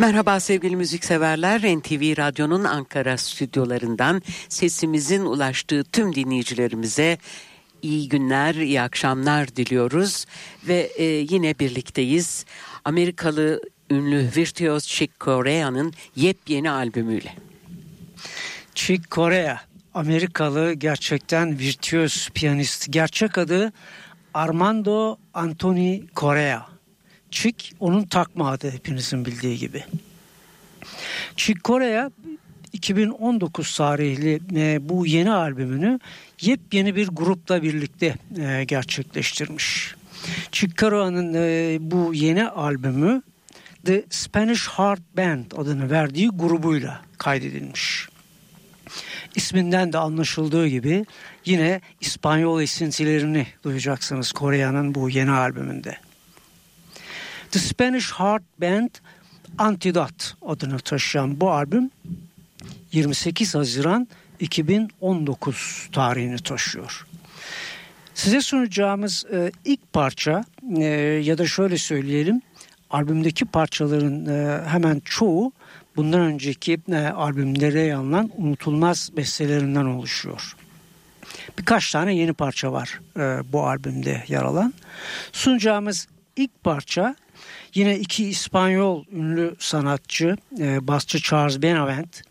Merhaba sevgili müzikseverler. NTV Radyo'nun Ankara stüdyolarından sesimizin ulaştığı tüm dinleyicilerimize iyi günler, iyi akşamlar diliyoruz ve e, yine birlikteyiz. Amerikalı ünlü virtüöz Chick Corea'nın yepyeni albümüyle. Chick Corea, Amerikalı gerçekten virtüöz piyanist. Gerçek adı Armando Anthony Corea. Chick onun takma adı hepinizin bildiği gibi. Chick Corea 2019 tarihli e, bu yeni albümünü yepyeni bir grupla birlikte e, gerçekleştirmiş. Chick Corea'nın e, bu yeni albümü The Spanish Heart Band adını verdiği grubuyla kaydedilmiş. İsminden de anlaşıldığı gibi yine İspanyol esintilerini duyacaksınız Kore'nin bu yeni albümünde. The Spanish Heart Band Antidot adını taşıyan bu albüm 28 Haziran 2019 tarihini taşıyor. Size sunacağımız e, ilk parça e, ya da şöyle söyleyelim albümdeki parçaların e, hemen çoğu bundan önceki e, albümlere yer alınan unutulmaz bestelerinden oluşuyor. Birkaç tane yeni parça var e, bu albümde yer alan. Sunacağımız ilk parça yine iki İspanyol ünlü sanatçı e, basçı Charles Benavent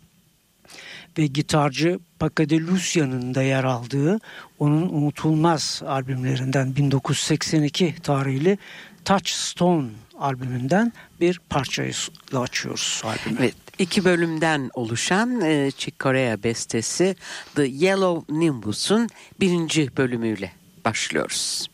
ve gitarcı Paco de Lucia'nın da yer aldığı onun unutulmaz albümlerinden 1982 tarihli Touchstone albümünden bir parçayı açıyoruz albümü. Evet, iki bölümden oluşan e, Chick Corea bestesi The Yellow Nimbus'un birinci bölümüyle başlıyoruz.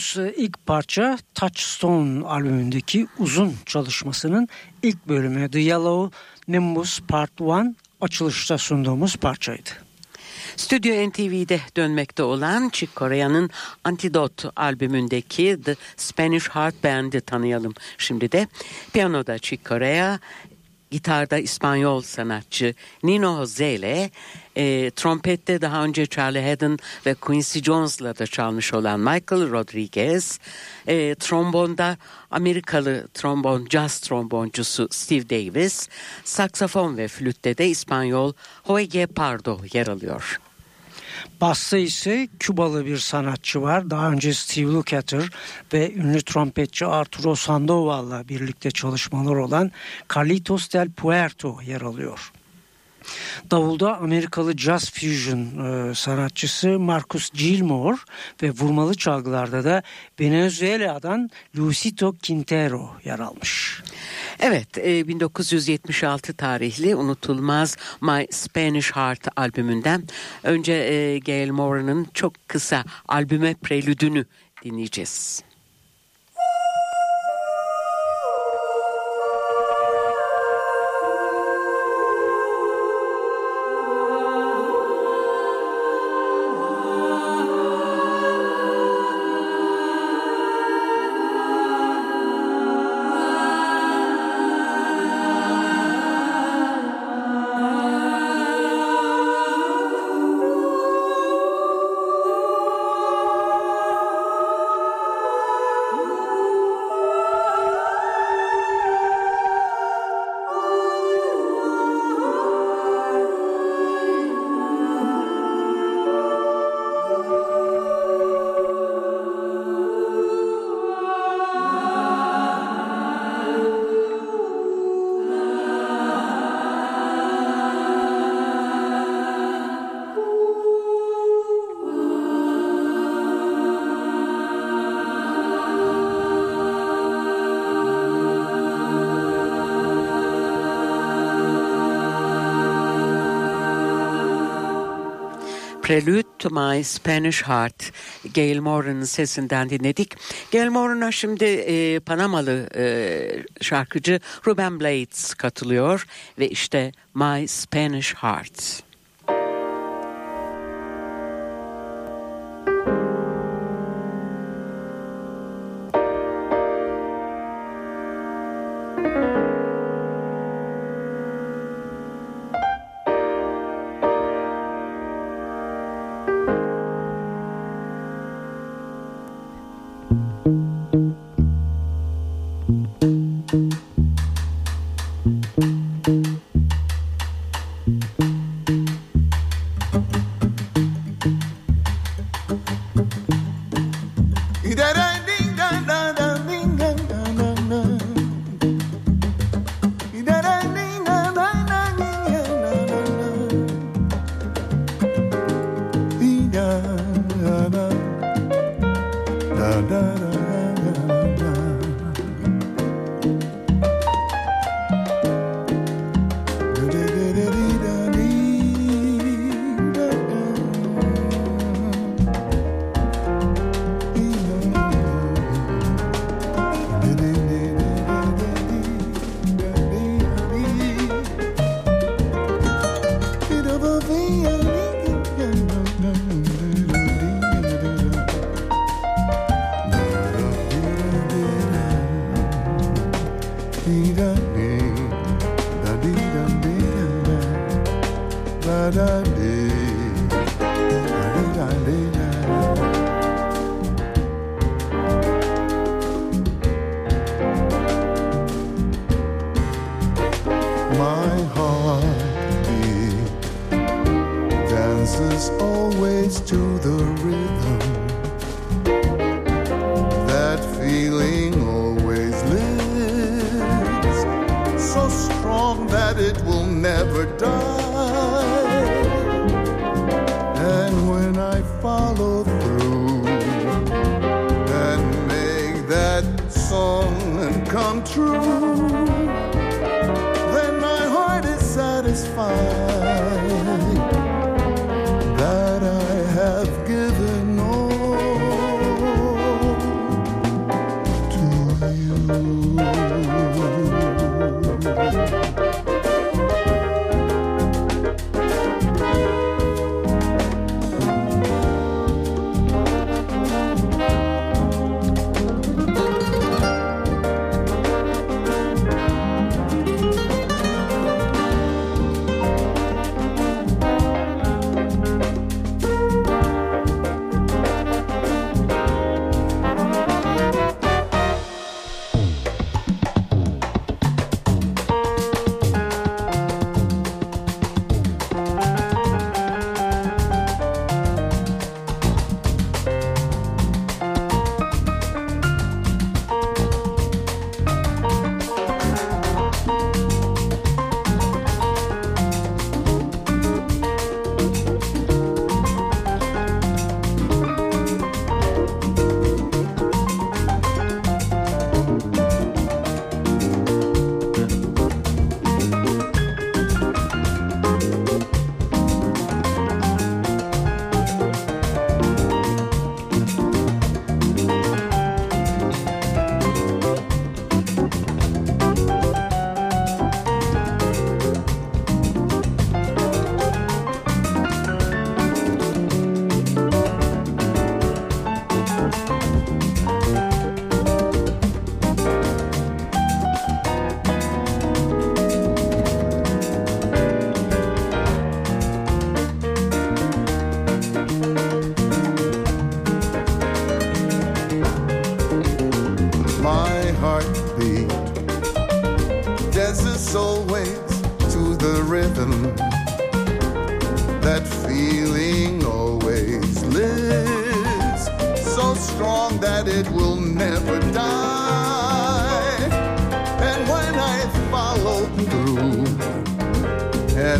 Sunduğumuz e, ilk parça Touchstone albümündeki uzun çalışmasının ilk bölümü The Yellow Nimbus Part 1 açılışta sunduğumuz parçaydı. Stüdyo NTV'de dönmekte olan Chick Corea'nın Antidote albümündeki The Spanish Heart Band'i tanıyalım. Şimdi de piyanoda Chick Corea, gitarda İspanyol sanatçı Nino Jose ile e, trompette daha önce Charlie Haddon ve Quincy Jones'la da çalmış olan Michael Rodriguez, e, trombonda Amerikalı trombon, jazz tromboncusu Steve Davis, saksafon ve flütte de İspanyol Jorge Pardo yer alıyor. Basta ise Kübalı bir sanatçı var. Daha önce Steve Lukather ve ünlü trompetçi Arturo Sandoval'la birlikte çalışmalar olan Carlitos del Puerto yer alıyor. Davulda Amerikalı jazz fusion e, sanatçısı Marcus Gilmore ve vurmalı çalgılarda da Venezuela'dan Lucito Quintero yer almış. Evet, e, 1976 tarihli unutulmaz My Spanish Heart albümünden önce e, Gail Moran'ın çok kısa albüme prelüdünü dinleyeceğiz. Prelude to My Spanish Heart Gail Moran'ın sesinden dinledik. Gail Moran'a şimdi e, Panamalı e, şarkıcı Ruben Blades katılıyor ve işte My Spanish Heart.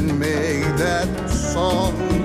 and make that song.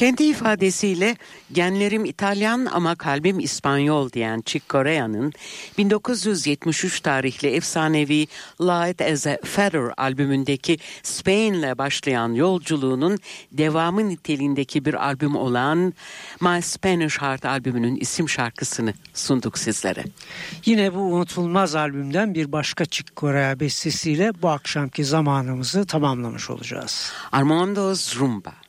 Kendi ifadesiyle genlerim İtalyan ama kalbim İspanyol diyen Chick Corea'nın 1973 tarihli efsanevi Light as a Feather albümündeki Spain'le başlayan yolculuğunun devamı niteliğindeki bir albüm olan My Spanish Heart albümünün isim şarkısını sunduk sizlere. Yine bu unutulmaz albümden bir başka Chick Corea bestesiyle bu akşamki zamanımızı tamamlamış olacağız. Armando's Rumba.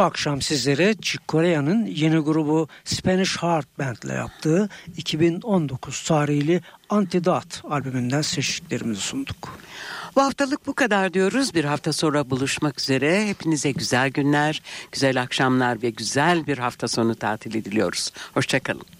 Bu akşam sizlere Corea'nın yeni grubu Spanish Heart Band ile yaptığı 2019 tarihli Antidot albümünden seçtiklerimizi sunduk. Bu haftalık bu kadar diyoruz. Bir hafta sonra buluşmak üzere. Hepinize güzel günler, güzel akşamlar ve güzel bir hafta sonu tatili diliyoruz. Hoşçakalın.